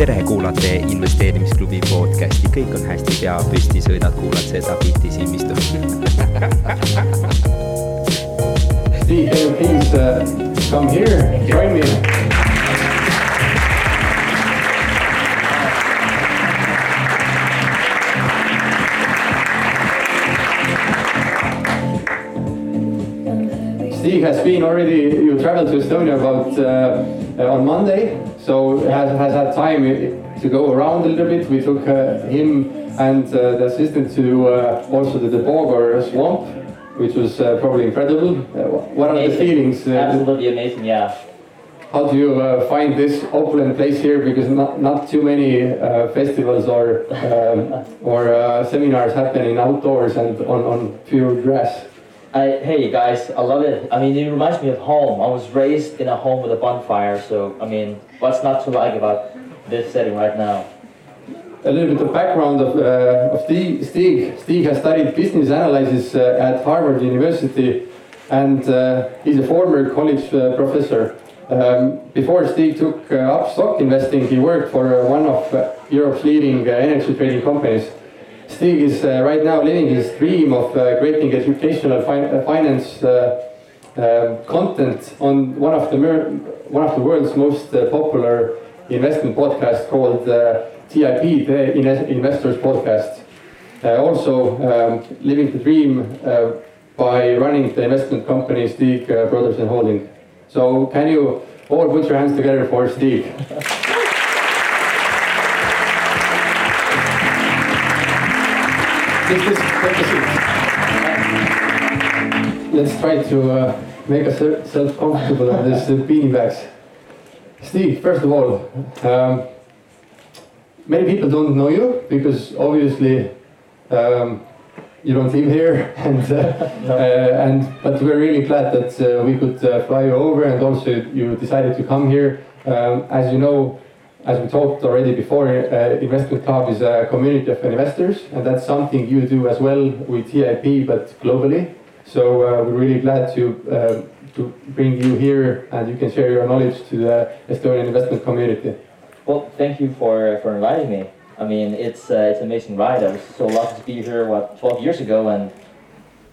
tere, kuulate investeerimisklubi podcasti, kõik on hästi, pea püsti, sõidad, kuulad seda bitti siin istub Steve, you please uh, come here, join me? Steve has been already, you traveled to Estonia about uh, uh, on Monday, so has, has had time to go around a little bit. We took uh, him and uh, the assistant to uh, also the Debogor swamp, which was uh, probably incredible. Uh, what are the feelings? uh, Absolutely amazing, yeah. how do you uh, find this opulent place here? Because not, not too many uh, festivals or um, or uh, seminars happening outdoors and on, on pure grass. I, hey guys, I love it. I mean, it reminds me of home. I was raised in a home with a bonfire, so I mean, what's not to like about this setting right now? A little bit of background of, uh, of Stig. Stig. Stig has studied business analysis uh, at Harvard University and uh, he's a former college uh, professor. Um, before Stig took uh, up stock investing, he worked for uh, one of Europe's leading energy trading companies. Stig is uh, right now living his dream of uh, creating educational fin- uh, finance uh, uh, content on one of the one of the world's most uh, popular investment podcasts called TIP, the In- Investors Podcast. Also, um, living the dream by running the investment company Stig Brothers and Holding. So, can you all put your hands together for Stig? Please, please, take a. Let's try to uh, make ourselves comfortable on this uh, beanie bags. Steve, first of all, um, many people don't know you because obviously um, you don't live here, and uh, uh, and but we're really glad that uh, we could uh, fly you over, and also you decided to come here. Um, as you know, as we talked already before, uh, Investment Club is a community of investors, and that's something you do as well with TIP, but globally. So uh, we're really glad to uh, to bring you here, and you can share your knowledge to the Estonian investment community. Well, thank you for for inviting me. I mean, it's uh, it's an amazing ride. I was so lucky to be here what 12 years ago, and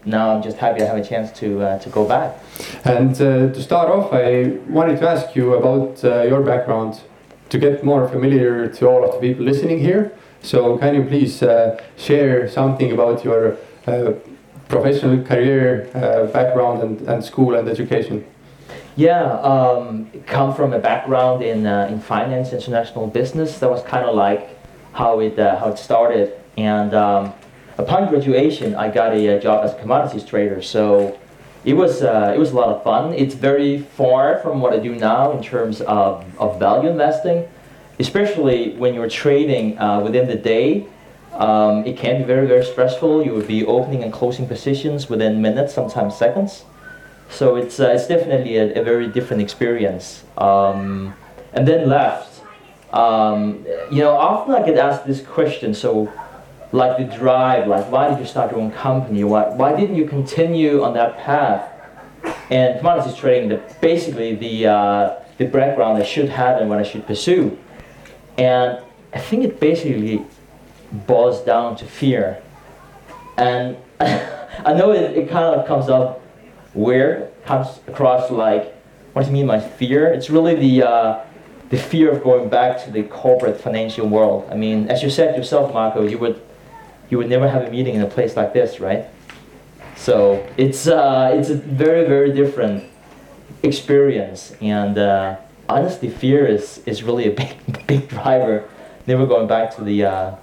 now I'm just happy to have a chance to uh, to go back. And uh, to start off, I wanted to ask you about uh, your background to get more familiar to all of the people listening here. So, can you please uh, share something about your uh, professional career, uh, background, and, and school and education? Yeah, um, come from a background in uh, in finance, international business. That was kind of like how it uh, how it started. And um, upon graduation, I got a, uh job as a commodities trader. So it was uh, it was a lot of fun. It's very far from what I do now in terms of, of value investing, especially when you're trading uh, within the day. Um, it can be very very stressful. You would be opening and closing positions within minutes, sometimes seconds. So it's uh, it's definitely a, a very different experience. Um, and then left. Um, you know, often I get asked this question. So, like the drive, like why did you start your own company? Why why didn't you continue on that path? And commodities trading, the basically the uh, the background I should have and what I should pursue. And I think it basically boils down to fear. And I know it, it kind of comes up weird, comes across like, what do you mean by fear? It's really the, uh, the fear of going back to the corporate financial world. I mean, as you said yourself, Marco, you would, you would never have a meeting in a place like this, right? So it's, uh, it's a very, very different experience. And uh, honestly, fear is, is really a big, big driver. Never going back to the, uh,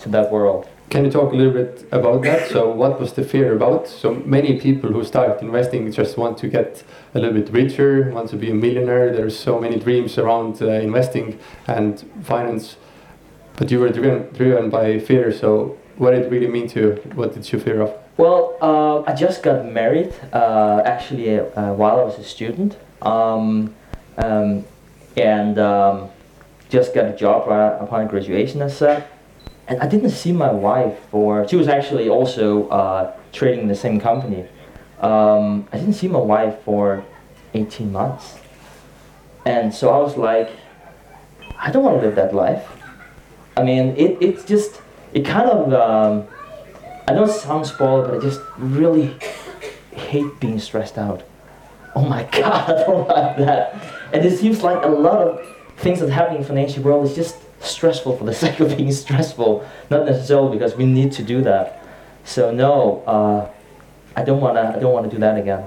to that world. Can you talk a little bit about that? So, what was the fear about? So, many people who start investing just want to get a little bit richer, want to be a millionaire. There's so many dreams around uh, investing and finance, but you were driven, driven by fear. So, what did it really mean to you? What did you fear of? Well, uh, I just got married uh, actually uh, while I was a student, um, um, and um, just got a job right upon graduation, as said. and I didn't see my wife for. She was actually also uh, trading in the same company. Um, I didn't see my wife for 18 months, and so I was like, I don't want to live that life. I mean, it, it's just it kind of. Um, I know it sounds spoiled, but I just really hate being stressed out. Oh my God, I don't like that. And it seems like a lot of things that happen in the financial world is just stressful for the sake of being stressful, not necessarily because we need to do that. So no, uh, I don't wanna. I don't wanna do that again.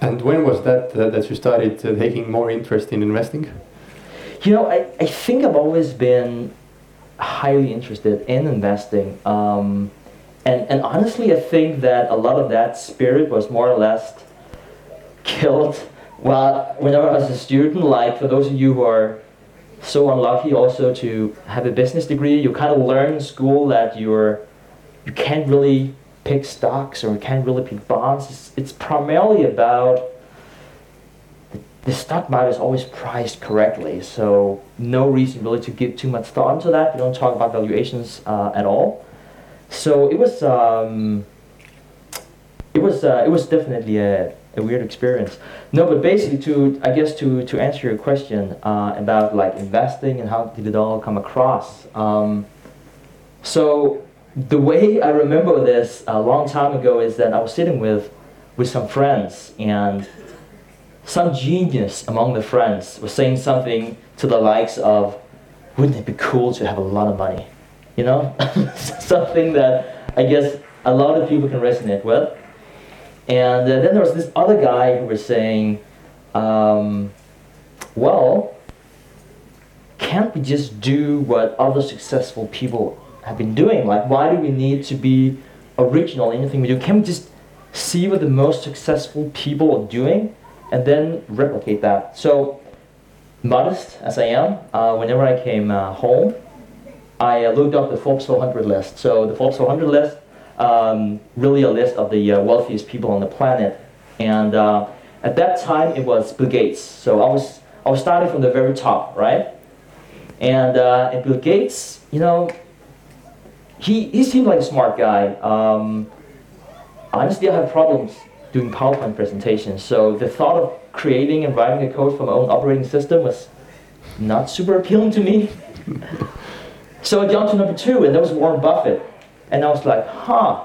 And when was that uh, that you started uh, taking more interest in investing? You know, I, I think I've always been highly interested in investing. Um, and, and honestly, I think that a lot of that spirit was more or less killed well, whenever I was a student. Like, for those of you who are so unlucky also to have a business degree, you kind of learn in school that you're you can't really pick stocks or you can't really pick bonds. It's, it's primarily about the, stock market is always priced correctly, so no reason really to give too much thought into that. We don't talk about valuations uh, at all. So it was um, it was uh, it was definitely a, a weird experience. No, but basically to I guess to to answer your question uh, about like investing and how did it all come across. Um, so the way I remember this a long time ago is that I was sitting with with some friends and some genius among the friends was saying something to the likes of, "Wouldn't it be cool to have a lot of money?" You know, something that I guess a lot of people can resonate with. And uh, then there was this other guy who was saying, um, well, can't we just do what other successful people have been doing? Like, why do we need to be original in anything we do? Can we just see what the most successful people are doing and then replicate that? So, modest as I am, uh, whenever I came uh, home, I uh, looked up the Forbes 400 list. So the Forbes 400 list, um, really a list of the uh, wealthiest people on the planet. And uh, at that time, it was Bill Gates. So I was I was starting from the very top, right? And, uh, and Bill Gates, you know, he, he seemed like a smart guy. Um, I had problems doing PowerPoint presentations. So the thought of creating and writing a code for my own operating system was not super appealing to me. So I jumped to number two, and that was Warren Buffett. And I was like, huh,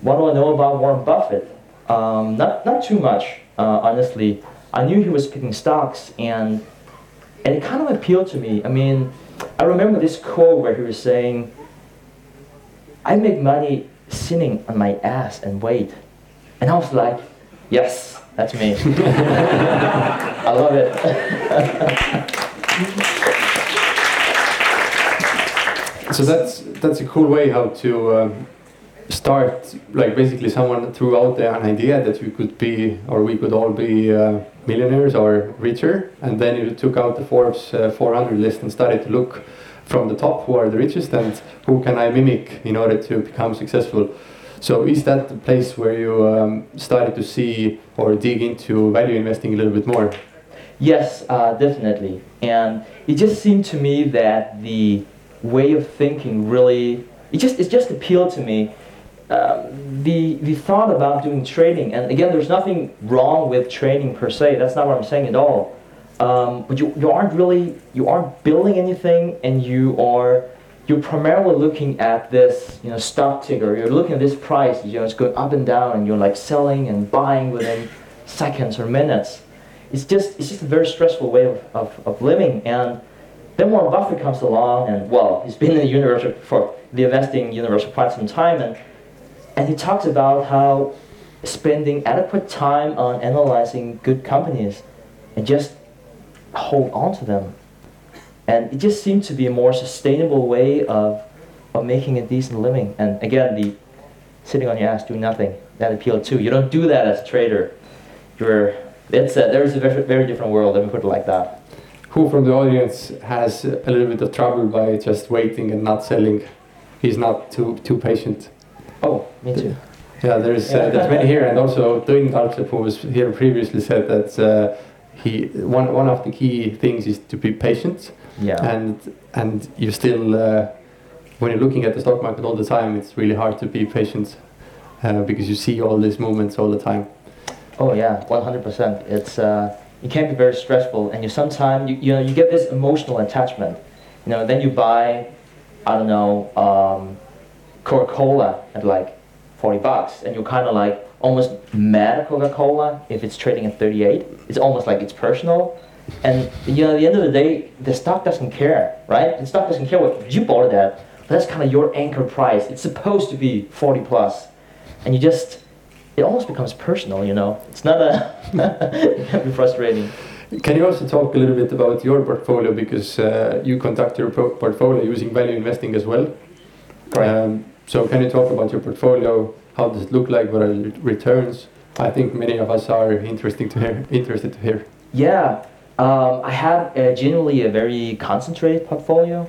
what do I know about Warren Buffett? Um, not, not too much, uh, honestly. I knew he was picking stocks, and, and it kind of appealed to me. I mean, I remember this quote where he was saying, I make money sitting on my ass and wait. And I was like, yes, that's me. I love it. so that's that's a cool way how to um, start like basically someone threw out an idea that we could be or we could all be uh, millionaires or richer and then you took out the forbes uh, 400 list and started to look from the top who are the richest and who can i mimic in order to become successful so is that the place where you um, started to see or dig into value investing a little bit more yes uh, definitely and it just seemed to me that the way of thinking really it just it just appealed to me. Um, the the thought about doing trading, and again, there's nothing wrong with trading per se. That's not what I'm saying at all. Um, but you, you aren't really you aren't building anything, and you are you're primarily looking at this you know stock ticker. You're looking at this price. You know it's going up and down, and you're like selling and buying within seconds or minutes. It's just it's just a very stressful way of, of, of living and then Warren Buffett comes along, and well, he's been in the universe for the investing universe for quite some time, and and he talks about how spending adequate time on analyzing good companies and just hold on to them. And it just seemed to be a more sustainable way of, of making a decent living. And again, the sitting on your ass doing nothing, that appealed too. You don't do that as a trader. You're, it's a, there's a very, very different world, let me put it like that who from the audience has a little bit of trouble by just waiting and not selling? He's not too too patient. Oh, me too. Yeah, there's uh, there's many here, and also Doing Dalcep, who was here previously, said that uh, he one one of the key things is to be patient. Yeah. And and you still uh, when you're looking at the stock market all the time, it's really hard to be patient uh, because you see all these movements all the time. Oh yeah, one hundred percent. It's uh, it can be very stressful, and you sometimes you, you know you get this emotional attachment. You know, then you buy, I don't know, um, Coca-Cola at like forty bucks, and you're kind of like almost mad at Coca-Cola if it's trading at thirty-eight. It's almost like it's personal. And you know, at the end of the day, the stock doesn't care, right? The stock doesn't care what you bought it at. But that's kind of your anchor price. It's supposed to be 40 plus, and you just it almost becomes personal, you know. It's not a it can be frustrating. Can you also talk a little bit about your portfolio because uh, you conduct your portfolio using value investing as well? Um, so can you talk about your portfolio? How does it look like? What are the returns? I think many of us are interesting to hear. Interested to hear. Yeah, um, I have a, generally a very concentrated portfolio.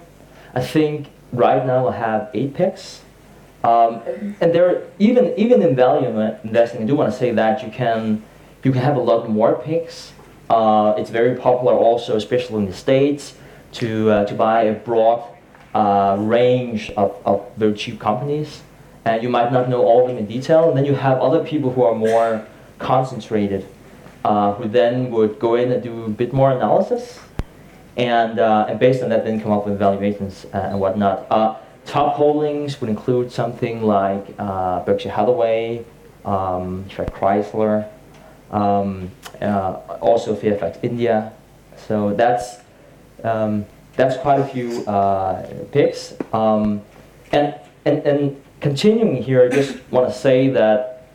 I think right now I have eight picks. Um, and there, even even in value investing, I do want to say that you can you can have a lot more picks. Uh, it's very popular also, especially in the states, to uh, to buy a broad uh, range of, of very cheap companies, and you might not know all of them in detail. And then you have other people who are more concentrated, uh, who then would go in and do a bit more analysis, and uh, and based on that, then come up with valuations uh, and whatnot. Top holdings would include something like uh, Berkshire Hathaway, um, Chrysler, um, uh, also Fairfax India. So that's um, that's quite a few uh, picks. Um, and, and and continuing here, I just want to say that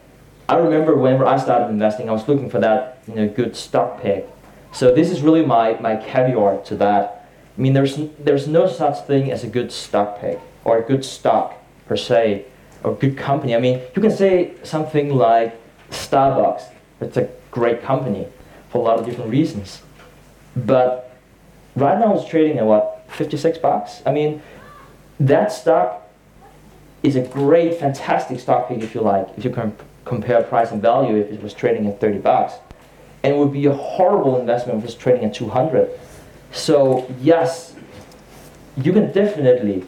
I remember whenever I started investing, I was looking for that you know good stock pick. So this is really my my caveat to that. I mean, there's there's no such thing as a good stock pick or a good stock per se, or good company. I mean, you can say something like Starbucks. It's a great company for a lot of different reasons. But right now it's trading at what, 56 bucks? I mean, that stock is a great, fantastic stock pick if you like, if you can compare price and value if it was trading at 30 bucks. And it would be a horrible investment if it was trading at 200. So yes, you can definitely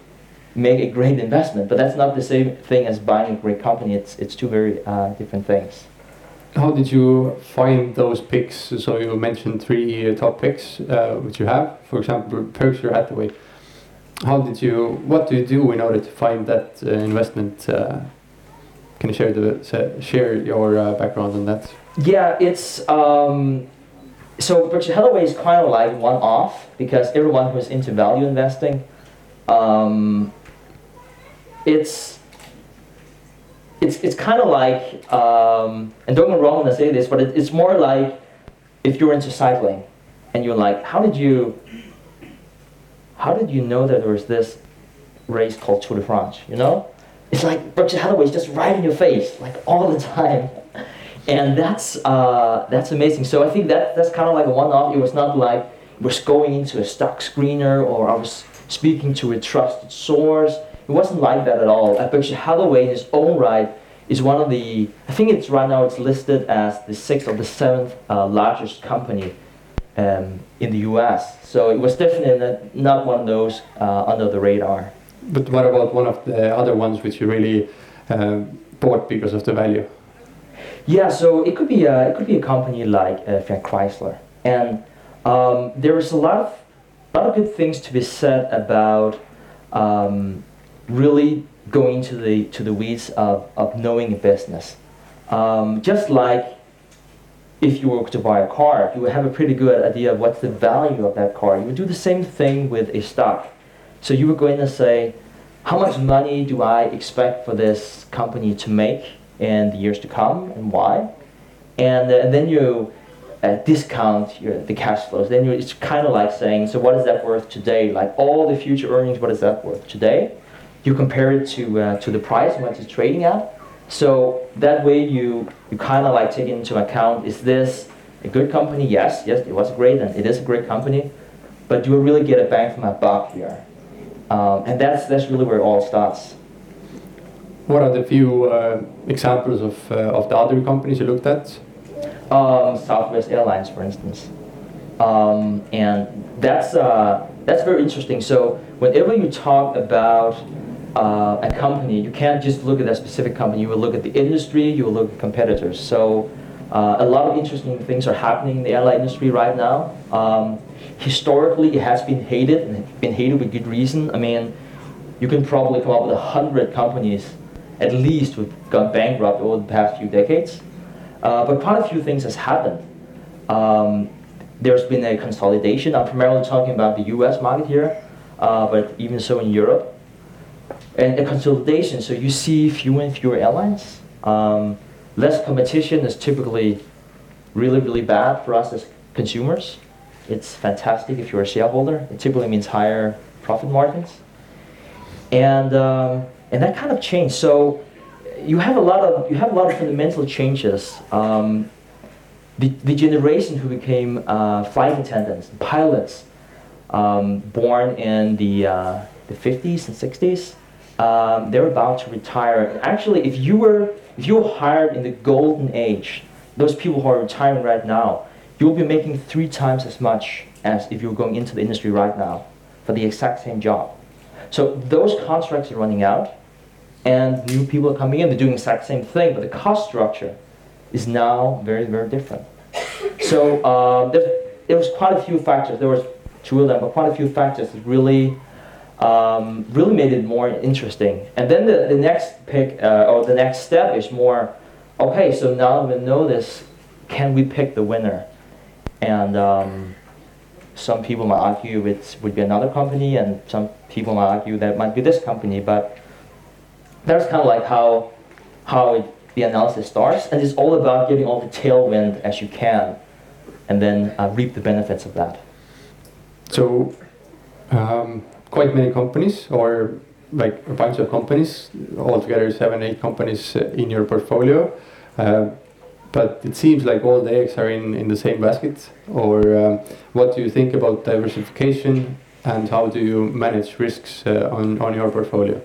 make a great investment. But that's not the same thing as buying a great company. It's it's two very uh, different things. How did you find those picks? So you mentioned three uh, top picks uh, which you have. For example, Berkshire Hathaway. How did you? What do you do in order to find that uh, investment? Uh, can you share the share your uh, background on that? Yeah, it's. Um, so Berkshire Hathaway is kind of like one off because everyone who's into value investing um, it's it's it's kind of like um, and don't get me wrong when I say this, but it, it's more like if you're into cycling and you're like, how did you how did you know that there was this race called Tour de France? You know, it's like Berkshire is just right in your face, like all the time. And that's uh, that's amazing. So I think that that's kind of like a one-off. It was not like was going into a stock screener or I was speaking to a trusted source. It wasn't like that at all. Berkshire Hathaway in its own right is one of the, I think it's right now it's listed as the sixth or the seventh uh, largest company um, in the US. So it was definitely not one of those uh, under the radar. But what about one of the other ones which you really uh, bought because of the value? Yeah, so it could be a, it could be a company like uh, Chrysler, and um, there is a lot of lot of good things to be said about um, really going to the to the weeds of, of knowing a business. Um, just like if you were to buy a car, you would have a pretty good idea of what's the value of that car. You would do the same thing with a stock. So you were going to say, how much money do I expect for this company to make in the years to come and why? And, uh, and then you uh, discount your, the cash flows, then it's kind of like saying, so what is that worth today? Like all the future earnings, what is that worth today? You compare it to uh, to the price what it's trading at. So that way you you kind of like take into account: is this a good company? Yes, yes, it was great, and it is a great company. But do we really get a bang for my buck here? Um, and that's that's really where it all starts. What are the few uh, examples of uh, of the other companies you looked at? um, Southwest Airlines, for instance. Um, and that's, uh, that's very interesting. So whenever you talk about uh, a company, you can't just look at that specific company. You will look at the industry. You will look at competitors. So uh, a lot of interesting things are happening in the airline industry right now. Um, historically, it has been hated and been hated with good reason. I mean, you can probably come up with a hundred companies at least who've gone bankrupt over the past few decades. Uh, but quite a few things has happened. Um, there's been a consolidation. I'm primarily talking about the U.S. market here, uh, but even so in Europe. And a consolidation, so you see fewer and fewer airlines. Um, less competition is typically really, really bad for us as consumers. It's fantastic if you're a shareholder. It typically means higher profit margins. And, um, and that kind of changed. So you have a lot of, you have a lot of fundamental changes. Um, the, the generation who became uh, flight attendants, pilots, um, born in the, uh, the 50s and 60s, um, they're about to retire. Actually, if you were if you were hired in the golden age, those people who are retiring right now, you'll be making three times as much as if you were going into the industry right now for the exact same job. So those contracts are running out, and new people are coming in. They're doing the exact same thing, but the cost structure is now very, very different. So uh, there, there was quite a few factors. There was two of them, but quite a few factors that really, um, really made it more interesting. And then the, the next pick, uh, or the next step is more, okay, so now we know this, can we pick the winner? And um, some people might argue it would be another company, and some people might argue that might be this company, but that's kind of like how, how it, the analysis starts, and it's all about getting all the tailwind as you can, and then uh, reap the benefits of that. So, um, quite many companies, or like a bunch of companies, altogether seven, eight companies uh, in your portfolio. Uh, but it seems like all the eggs are in, in the same basket. Or um, what do you think about diversification and how do you manage risks uh, on, on your portfolio?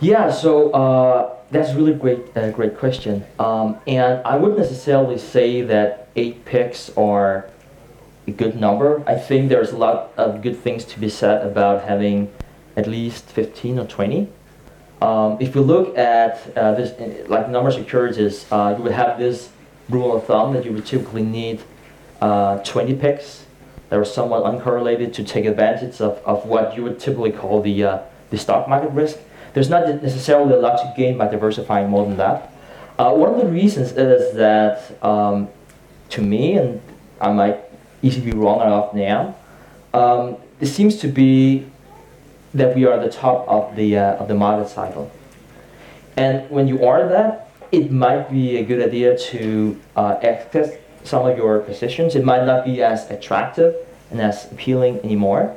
Yeah, so uh, that's really great, uh, great question. Um, and I wouldn't necessarily say that eight picks are a good number. I think there's a lot of good things to be said about having at least 15 or 20. Um, if you look at uh, this, like number of securities, uh, you would have this rule of thumb that you would typically need uh, 20 picks that are somewhat uncorrelated to take advantage of, of what you would typically call the, uh, the stock market risk. There's not necessarily a lot to gain by diversifying more than that. Uh, one of the reasons is that, um, to me, and I might easily be wrong, often am, um, it seems to be that we are at the top of the, uh, of the market cycle. And when you are that, it might be a good idea to uh, access some of your positions. It might not be as attractive and as appealing anymore.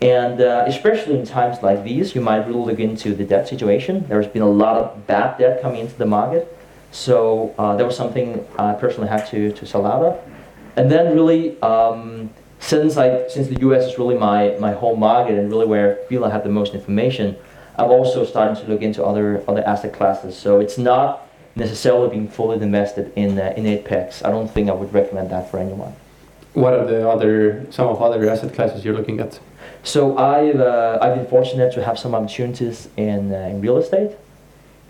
And uh, especially in times like these, you might really look into the debt situation. There's been a lot of bad debt coming into the market. So uh, that was something I personally had to, to sell out of. And then really, um, since, I, since the US is really my, my home market and really where I feel I have the most information, I'm also starting to look into other, other asset classes. So it's not necessarily being fully invested in, uh, in 8picks. I don't think I would recommend that for anyone. What are the other, some of other asset classes you're looking at? So I've, uh, I've been fortunate to have some opportunities in, uh, in real estate.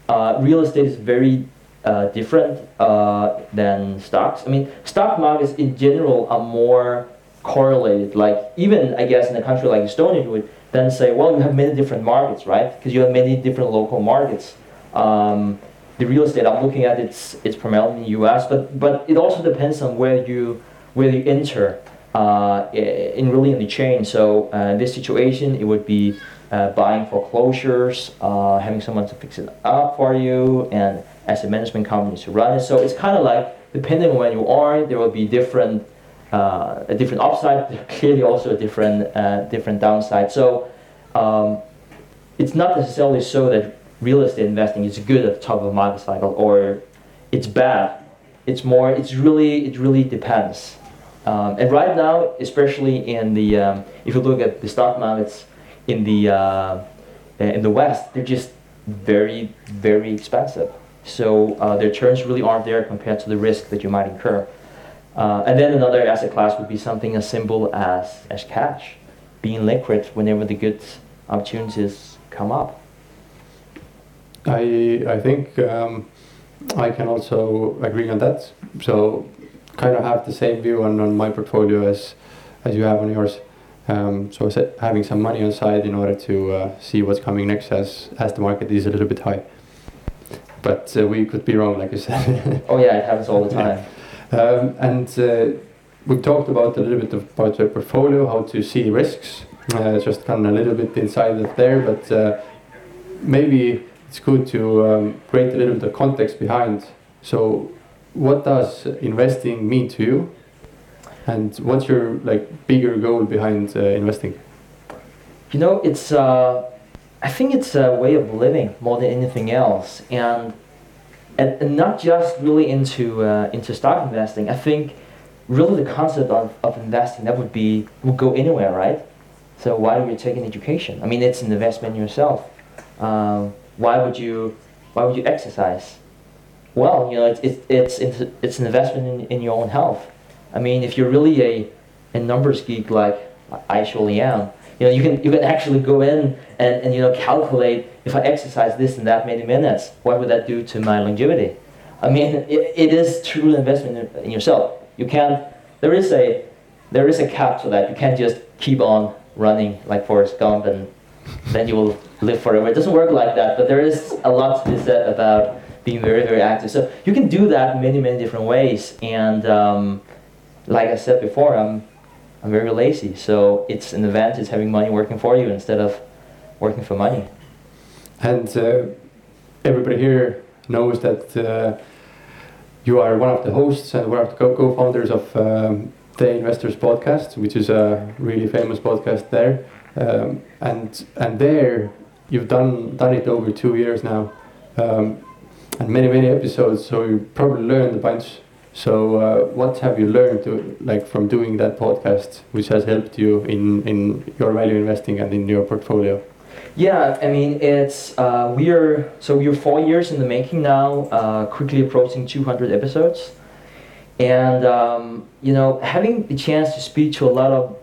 Uh, real estate is very uh, different uh, than stocks. I mean, stock markets in general are more correlated. Like even I guess in a country like Estonia, you would then say, well, you have many different markets, right? Because you have many different local markets. Um, the real estate I'm looking at, it's it's primarily in the U.S., but but it also depends on where you where you enter uh, in really in the chain. So uh, in this situation, it would be uh, buying foreclosures, uh, having someone to fix it up for you, and asset management companies to run it. So it's kind of like depending on where you are, there will be different uh, a different upside, clearly also a different uh, different downside. So um, it's not necessarily so that real estate investing is good at the top of a market cycle or it's bad. It's more. It's really. It really depends. Um, and right now, especially in the um, if you look at the stock markets in the uh, in the West, they're just very very expensive. So uh, the returns really aren't there compared to the risk that you might incur. Uh, and then another asset class would be something as simple as, as cash, being liquid whenever the good opportunities come up. I I think um, I can also agree on that. So kind of have the same view on, on my portfolio as as you have on yours. Um, so having some money on side in order to uh, see what's coming next as as the market is a little bit high. But uh, we could be wrong, like you said. Oh yeah, it happens all the time. Um, and uh, we've talked about a little bit about your portfolio, how to see risks, uh, just kind of a little bit inside of there, but uh, maybe it's good to um, create a little bit of context behind. So, what does investing mean to you, and what's your like bigger goal behind uh, investing? You know, it's uh, I think it's a way of living more than anything else, and and, and not just really into uh, into stock investing. I think really the concept of, of investing that would be would go anywhere, right? So why would you take an education? I mean, it's an investment in yourself. Um, why would you why would you exercise? Well, you know, it's it's it's it's, it's an investment in, in your own health. I mean, if you're really a, a numbers geek like I surely am, you know, you can you can actually go in and, and you know calculate if I exercise this and that many minutes, what would that do to my longevity? I mean, it, it is true investment in, yourself. You can't. There is a there is a cap to that. You can't just keep on running like Forrest Gump and then you will live forever. It doesn't work like that, but there is a lot to be said about being very, very active. So you can do that many, many different ways. And um, like I said before, I'm, I'm very lazy. So it's an advantage having money working for you instead of working for money. And uh, everybody here knows that uh, you are one of the hosts and one of the co founders of um, the Investors Podcast, which is a really famous podcast there. Um, and and there you've done done it over two years now, um, and many many episodes. So you probably learned a bunch. So uh, what have you learned to, like from doing that podcast, which has helped you in in your value investing and in your portfolio? Yeah, I mean it's uh, we're so we're four years in the making now, uh, quickly approaching 200 episodes, and um, you know having the chance to speak to a lot of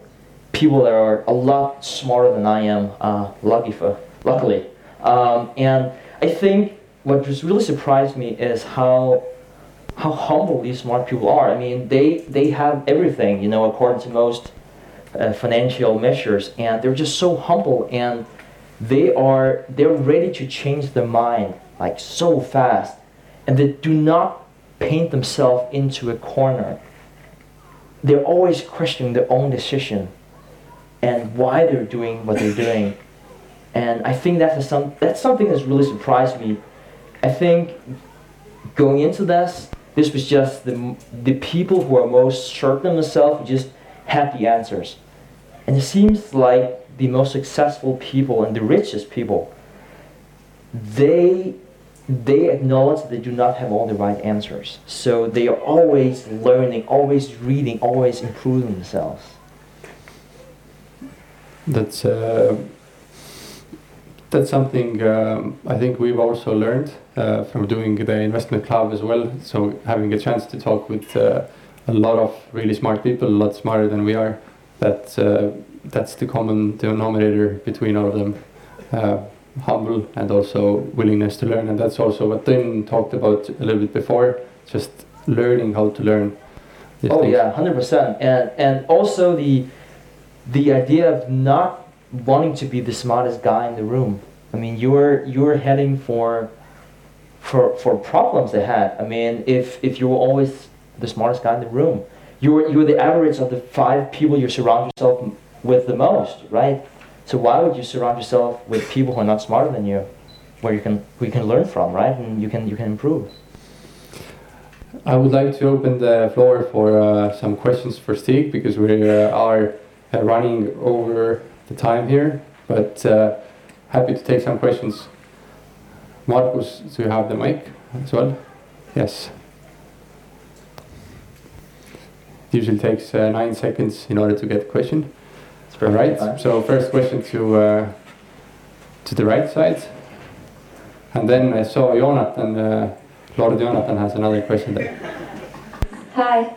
people that are a lot smarter than I am. Uh, lucky for, luckily, um, and I think what just really surprised me is how how humble these smart people are. I mean, they they have everything, you know, according to most uh, financial measures, and they're just so humble and they are they're ready to change their mind like so fast, and they do not paint themselves into a corner. They're always questioning their own decision and why they're doing what they're doing. And I think that's, some, that's something that's really surprised me. I think going into this, this was just the, the people who are most certain of themselves just had the answers. And it seems like the most successful people and the richest people, they they acknowledge that they do not have all the right answers. So they are always learning, always reading, always improving themselves. That's uh, that's something um, I think we've also learned uh, from doing the investment club as well. So having a chance to talk with uh, a lot of really smart people, a lot smarter than we are. That uh, that's the common denominator between all of them. Uh, humble and also willingness to learn, and that's also what Tim talked about a little bit before. Just learning how to learn. Oh things. yeah, hundred percent, and and also the the idea of not wanting to be the smartest guy in the room. I mean, you're you're heading for for for problems ahead. I mean, if if you were always the smartest guy in the room, you were you were the average of the five people you surround yourself with the most, right? So why would you surround yourself with people who are not smarter than you, where you can you can learn from, right? And you can you can improve. I would like to open the floor for uh, some questions for Stig because we uh, are uh, running over the time here, but uh, happy to take some questions. Markus, do you have the mic as well? Yes. Usually takes uh, nine seconds in order to get a question. All right. So first question to uh, to the right side, and then I saw Jonathan. Uh, Lord Jonathan has another question there. Hi.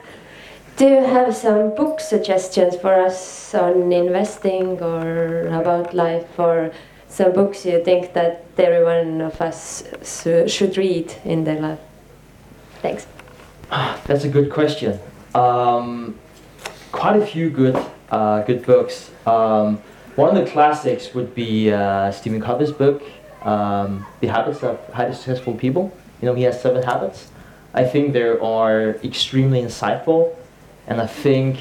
Do you have some book suggestions for us on investing or about life or some books you think that every one of us should read in their life? Thanks. That's a good question. Um, quite a few good uh, good books. Um, one of the classics would be uh, Stephen Covey's book, um, The Habits of Highly Successful People. You know, he has seven habits. I think they are extremely insightful, and I think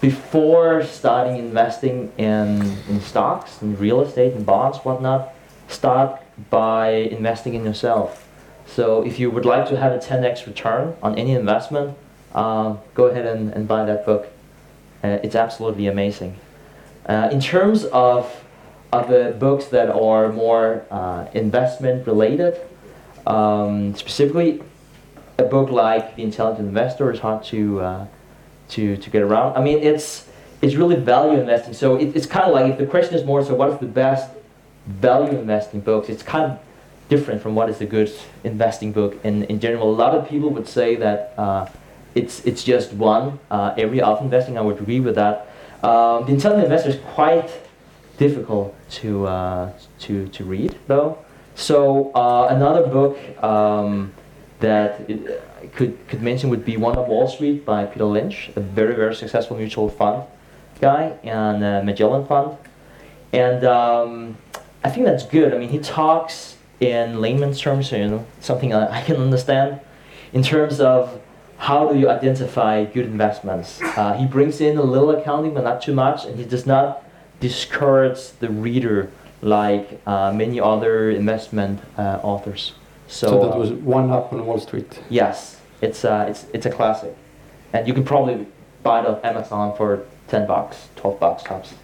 before starting investing in, in stocks, in real estate, in bonds, whatnot, start by investing in yourself. So if you would like to have a 10x return on any investment, uh, go ahead and, and buy that book. Uh, it's absolutely amazing. Uh, in terms of other books that are more uh, investment related, um, specifically a book like The Intelligent Investor is hard to uh, to to get around. I mean, it's it's really value investing. So it, it's kind of like if the question is more so, what is the best value investing books? It's kind of different from what is a good investing book in, in general. A lot of people would say that uh, it's it's just one uh, area of investing. I would agree with that. Um, the Intelligent Investor is quite difficult to uh, to to read though. So uh, another book um, that it, I could could mention would be One of Wall Street by Peter Lynch, a very very successful mutual fund guy and uh, Magellan Fund, and um, I think that's good. I mean, he talks in layman's terms, you know, something I, I can understand, in terms of how do you identify good investments. Uh, he brings in a little accounting, but not too much, and he does not discourage the reader like uh, many other investment uh, authors. So, So that was one up on Wall Street. yes, it's uh, it's it's a classic, and you can probably buy it on Amazon for ten bucks, twelve bucks tops.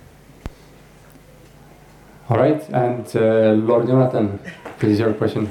All right, and uh, Lord Jonathan, please your question.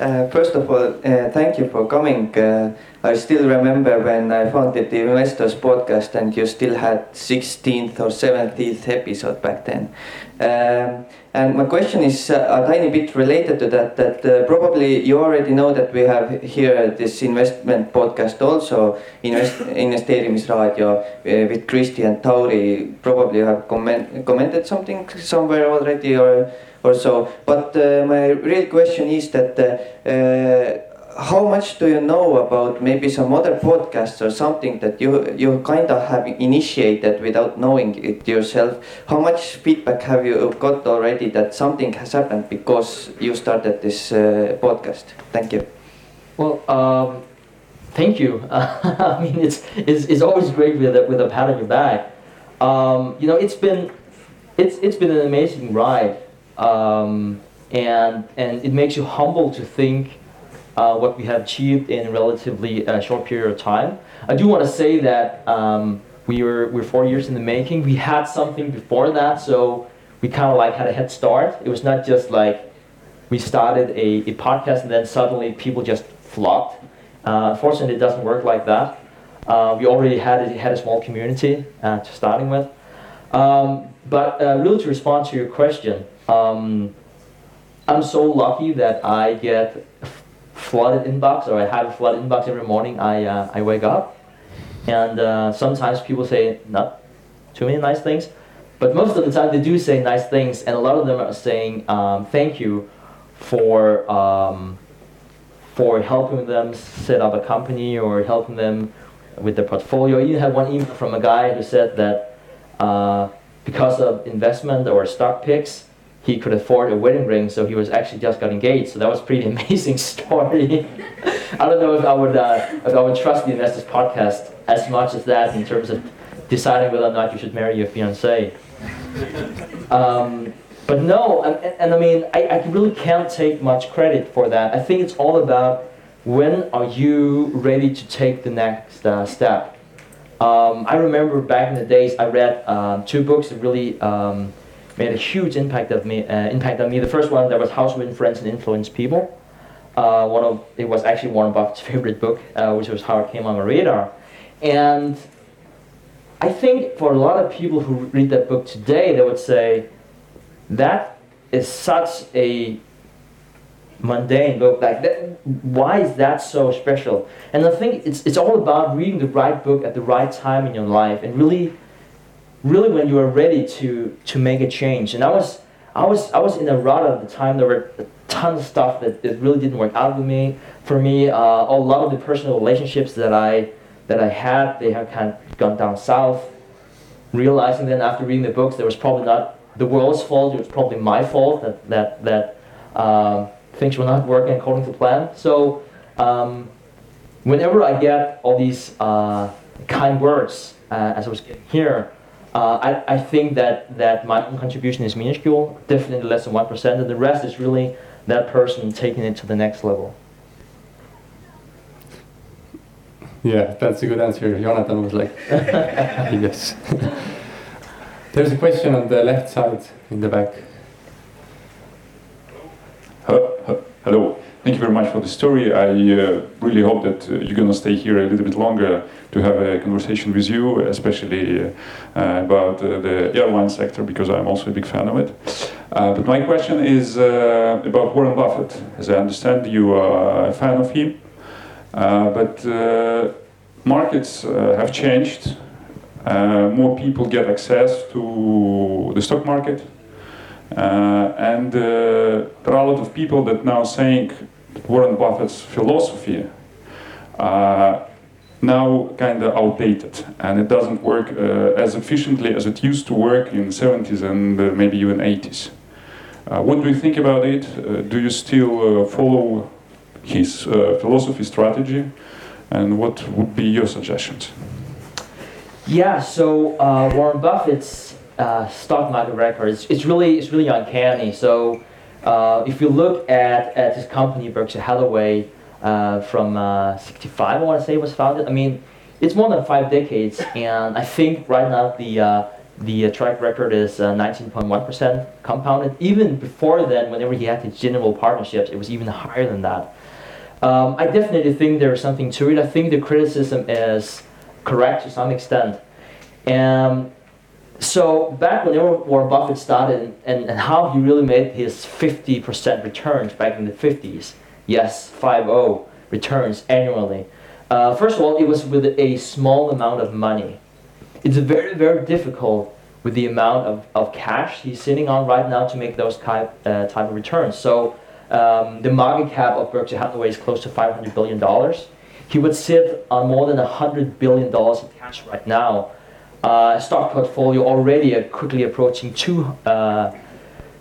Uh, first of all, uh, thank you for coming. Uh, I still remember when I founded the Investors podcast and you still had 16th or 17th episode back then. Um, and my question is uh, a tiny bit related to that, that uh, probably you already know that we have here this investment podcast also, Invest Investeerimisraadio uh, with Christy and Tauri. Probably you have comment, commented something somewhere already or or so. But uh, my real question is that uh, uh, how much do you know about maybe some other podcasts or something that you you kind of have initiated without knowing it yourself? How much feedback have you got already that something has happened because you started this uh, podcast? Thank you. Well, um, thank you. I mean, it's, it's, it's always great with a, with a pat on your back. Um, you know, it's been it's it's been an amazing ride, um, and and it makes you humble to think uh, what we have achieved in a relatively uh, short period of time. I do want to say that um, we were we're four years in the making. We had something before that, so we kind of like had a head start. It was not just like we started a, a podcast and then suddenly people just flocked. Uh, unfortunately, it doesn't work like that. Uh, we already had a, had a small community uh, to starting with. Um, but uh, really, to respond to your question, um, I'm so lucky that I get flooded inbox, or I have a flooded inbox every morning. I uh, I wake up, and uh, sometimes people say not too many nice things, but most of the time they do say nice things, and a lot of them are saying um, thank you for um, for helping them set up a company or helping them with their portfolio. You had one email from a guy who said that uh, because of investment or stock picks, he could afford a wedding ring, so he was actually just got engaged. So that was pretty amazing story. I don't know if I would uh, if I would trust the Investors Podcast as much as that in terms of deciding whether or not you should marry your fiance. Um, but no, and, and, and I mean, I, I really can't take much credit for that. I think it's all about when are you ready to take the next uh, step. Um, I remember back in the days, I read um, two books that really um, made a huge impact of me. Uh, impact on me. The first one that was How to Friends and Influence People. Uh, one of it was actually Warren Buffett's favorite book, uh, which was How It Came on My Radar, and I think for a lot of people who read that book today, they would say that is such a mundane book. Like, that, why is that so special? And I think it's it's all about reading the right book at the right time in your life, and really, really when you are ready to to make a change. And I was I was I was in a rut at the time. There were a ton of stuff that, that really didn't work out with me. For me, uh, a lot of the personal relationships that I that I had, they have kind of gone down south. Realizing then after reading the books, there was probably not the world's fault. It was probably my fault that that that um, things were not working according to plan. So um, whenever I get all these uh, kind words, uh, as I was getting here, uh, I, I think that, that my own contribution is minuscule, definitely less than 1%, and the rest is really that person taking it to the next level. Yeah, that's a good answer. Jonathan was like, yes. There's a question on the left side in the back. Hello. Thank you very much for the story. I uh, really hope that uh, you're going to stay here a little bit longer to have a conversation with you, especially uh, about uh, the airline sector, because I'm also a big fan of it. Uh, but my question is uh, about Warren Buffett. As I understand, you are a fan of him, but markets have changed. more people get access to the stock market. and there are a lot of people that now saying Warren Buffett's philosophy uh, now kind of outdated and it doesn't work uh, as efficiently as it used to work in 70s and uh, maybe even 80s. Uh, what do you think about it? Uh, do you still uh, follow his philosophy strategy? And what would be your suggestions? Yeah, so Warren Buffett's stock market record, it's, it's, really, it's really uncanny. So uh, if you look at, at this company, Berkshire Hathaway, uh, from uh, 65, I want to say, was founded. I mean, it's more than five decades, and I think right now the uh, the uh, track record is 19.1% uh, compounded. Even before then, whenever he had his general partnerships, it was even higher than that. Um, I definitely think there's something to it. I think the criticism is correct to some extent. And so back when Warren Buffett started and, and how he really made his 50% returns back in the 50s, yes, 5-0 returns annually. Uh, first of all, it was with a small amount of money. It's very, very difficult with the amount of, of cash he's sitting on right now to make those type, uh, type of returns. So um, the market cap of Berkshire Hathaway is close to $500 billion. He would sit on more than $100 billion in cash right now uh, stock portfolio already quickly approaching two, uh,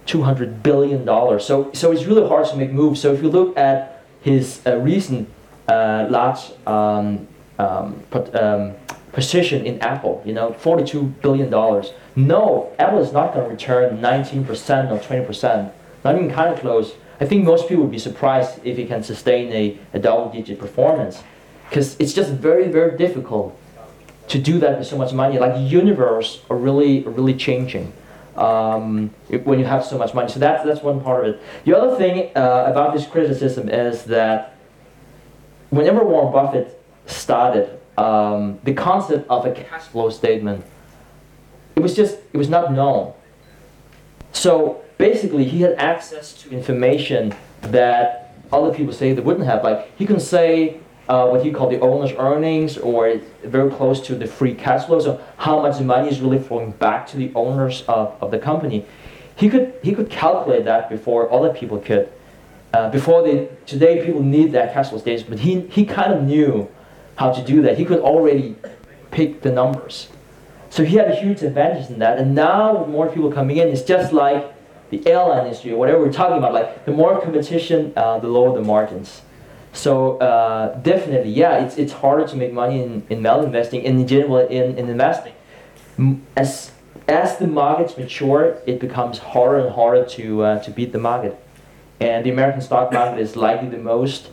200 billion dollars. So, so it's really hard to make moves. So if you look at his uh, recent uh, large um, um, um, position in Apple, you know, 42 billion dollars. No, Apple is not going to return 19% or 20%, not even kind of close. I think most people would be surprised if it can sustain a, a double-digit performance, because it's just very, very difficult to do that with so much money. Like universe are really really changing um, when you have so much money. So that's that's one part of it. The other thing uh, about this criticism is that whenever Warren Buffett started, um, the concept of a cash flow statement, it was just it was not known. So basically, he had access to information that other people say they wouldn't have. Like he can say uh, what you call the owner's earnings or very close to the free cash flow, so how much money is really flowing back to the owners of, of the company. He could, he could calculate that before other people could. Uh, before they, today people need that cash flow statement, but he, he kind of knew how to do that. He could already pick the numbers. So he had a huge advantage in that. And now with more people coming in, it's just like the airline industry or whatever we're talking about. Like the more competition, uh, the lower the margins. So uh, definitely, yeah, it's, it's harder to make money in, in mal investing and in general in, in investing. As, as the markets mature, it becomes harder and harder to, uh, to beat the market. And the American stock market is likely the most,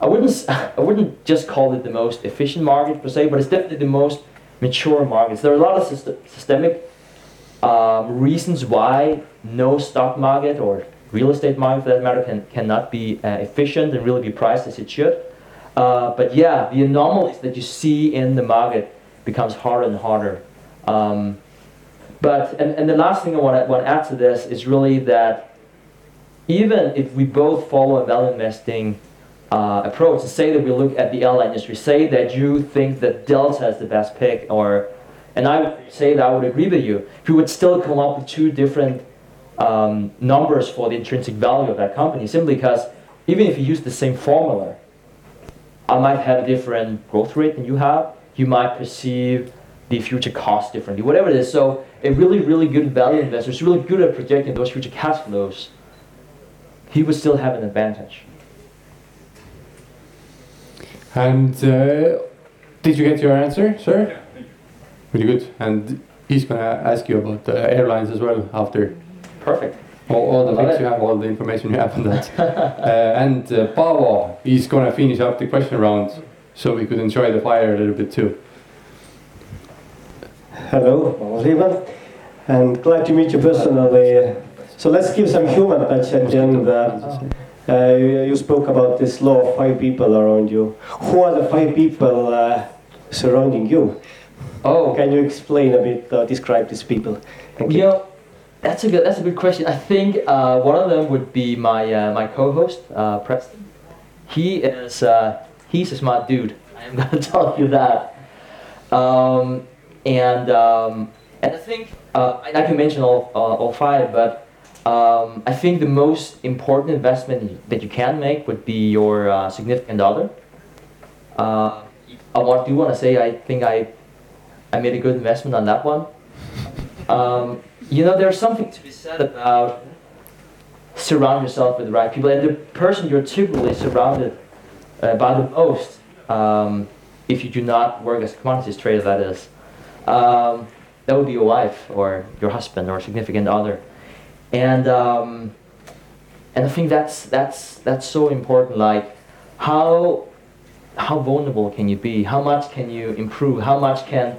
I wouldn't, I wouldn't just call it the most efficient market per se, but it's definitely the most mature markets. There are a lot of system, systemic um, reasons why no stock market or real estate market for that matter can, cannot be uh, efficient and really be priced as it should. Uh, but yeah, the anomalies that you see in the market becomes harder and harder. Um, but and, and the last thing I want to, add to this is really that even if we both follow a value investing uh, approach, say that we look at the airline industry, say that you think that Delta is the best pick, or and I would say that I would agree with you. If you would still come up with two different um, numbers for the intrinsic value of that company simply because even if you use the same formula, I might have a different growth rate than you have. You might perceive the future cost differently, whatever it is. So a really, really good value investor is really good at projecting those future cash flows. He would still have an advantage. And uh, did you get your answer, sir? Really good. And he's gonna ask you about the airlines as well after Perfect. all, all the Love links it. you have, all the information you have on that. uh, and uh, Paavo, he's gonna finish up the question round, so we could enjoy the fire a little bit too. Hello, Oliver, and glad to meet you personally. So let's give some human touch at the end. Uh, uh, you, you spoke about this law of five people around you. Who are the five people uh, surrounding you? Oh, Can you explain a bit, uh, describe these people? Thank You know, that's a good that's a good question. I think uh, one of them would be my uh, my co-host uh, Preston. He is uh, he's a smart dude. I am gonna tell you that. Um, and um, and I think uh, I, I can mention all uh, all five, but um, I think the most important investment that you can make would be your significant other. I want, do want to say I think I I made a good investment on that one. You know, there's something to be said about surround yourself with the right people, and the person you're typically surrounded uh, by the most, um, if you do not work as a commodities trader, that is, um, that would be your wife or your husband or significant other, and um, and I think that's that's that's so important. Like, how how vulnerable can you be? How much can you improve? How much can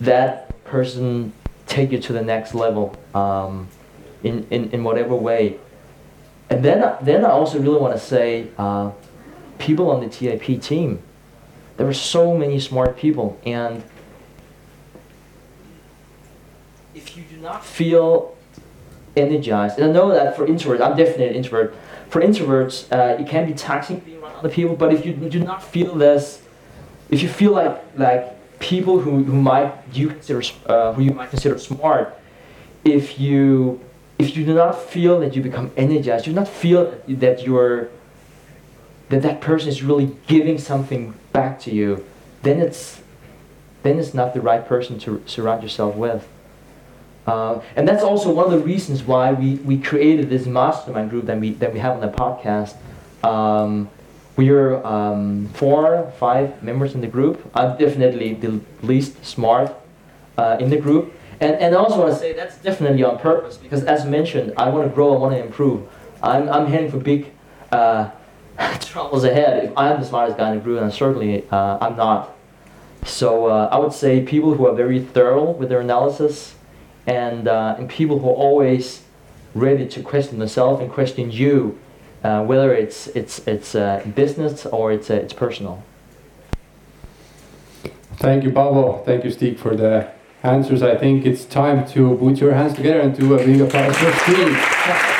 that person take you to the next level um, in, in, in whatever way. And then, then I also really want to say uh, people on the TIP team, there are so many smart people. And if you do not feel energized, and I know that for introverts, I'm definitely an introvert. For introverts, uh, it can be taxing being around other people, but if you do not feel this, if you feel like, like people who, who might you consider uh, who you might consider smart, if you if you do not feel that you become energized, you do not feel that you're that that person is really giving something back to you, then it's then it's not the right person to surround yourself with. Uh, and that's also one of the reasons why we, we created this mastermind group that we that we have on the podcast. Um, we're um, four, five members in the group. I'm definitely the least smart uh, in the group. And, and I also want to say that's definitely on purpose because, as mentioned, I want to grow, I want to improve. I'm, I'm heading for big uh, troubles ahead. If I'm the smartest guy in the group, and certainly uh, I'm not. So uh, I would say people who are very thorough with their analysis and, uh, and people who are always ready to question themselves and question you uh, whether it's it's it's uh, business or it's uh, it's personal. Thank you, Paavo. Thank you, Stig, for the answers. I think it's time to put your hands together and do a big applause for Stig.